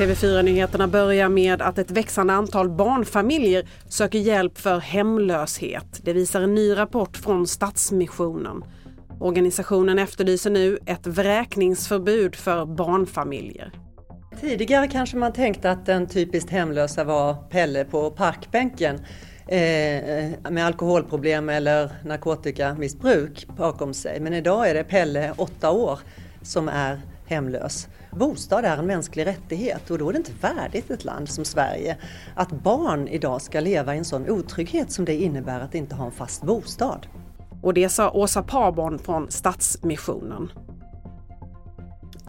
TV4-nyheterna börjar med att ett växande antal barnfamiljer söker hjälp för hemlöshet. Det visar en ny rapport från Stadsmissionen. Organisationen efterlyser nu ett vräkningsförbud för barnfamiljer. Tidigare kanske man tänkte att den typiskt hemlösa var Pelle på parkbänken Eh, eh, med alkoholproblem eller narkotikamissbruk bakom sig. Men idag är det Pelle, åtta år, som är hemlös. Bostad är en mänsklig rättighet och då är det inte värdigt ett land som Sverige att barn idag ska leva i en sån otrygghet som det innebär att inte ha en fast bostad. Och det sa Åsa Parborn från Stadsmissionen.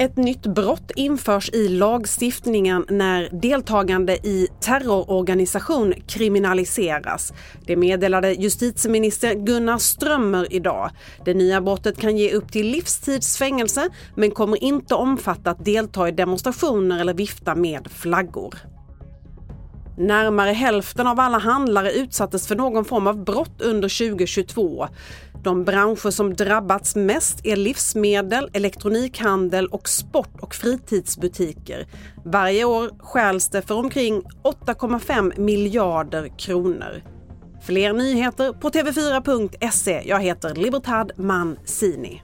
Ett nytt brott införs i lagstiftningen när deltagande i terrororganisation kriminaliseras. Det meddelade justitieminister Gunnar Strömmer idag. Det nya brottet kan ge upp till livstidsfängelse men kommer inte omfatta att delta i demonstrationer eller vifta med flaggor. Närmare hälften av alla handlare utsattes för någon form av brott under 2022. De branscher som drabbats mest är livsmedel, elektronikhandel och sport och fritidsbutiker. Varje år stjäls det för omkring 8,5 miljarder kronor. Fler nyheter på tv4.se. Jag heter Libertad Mancini.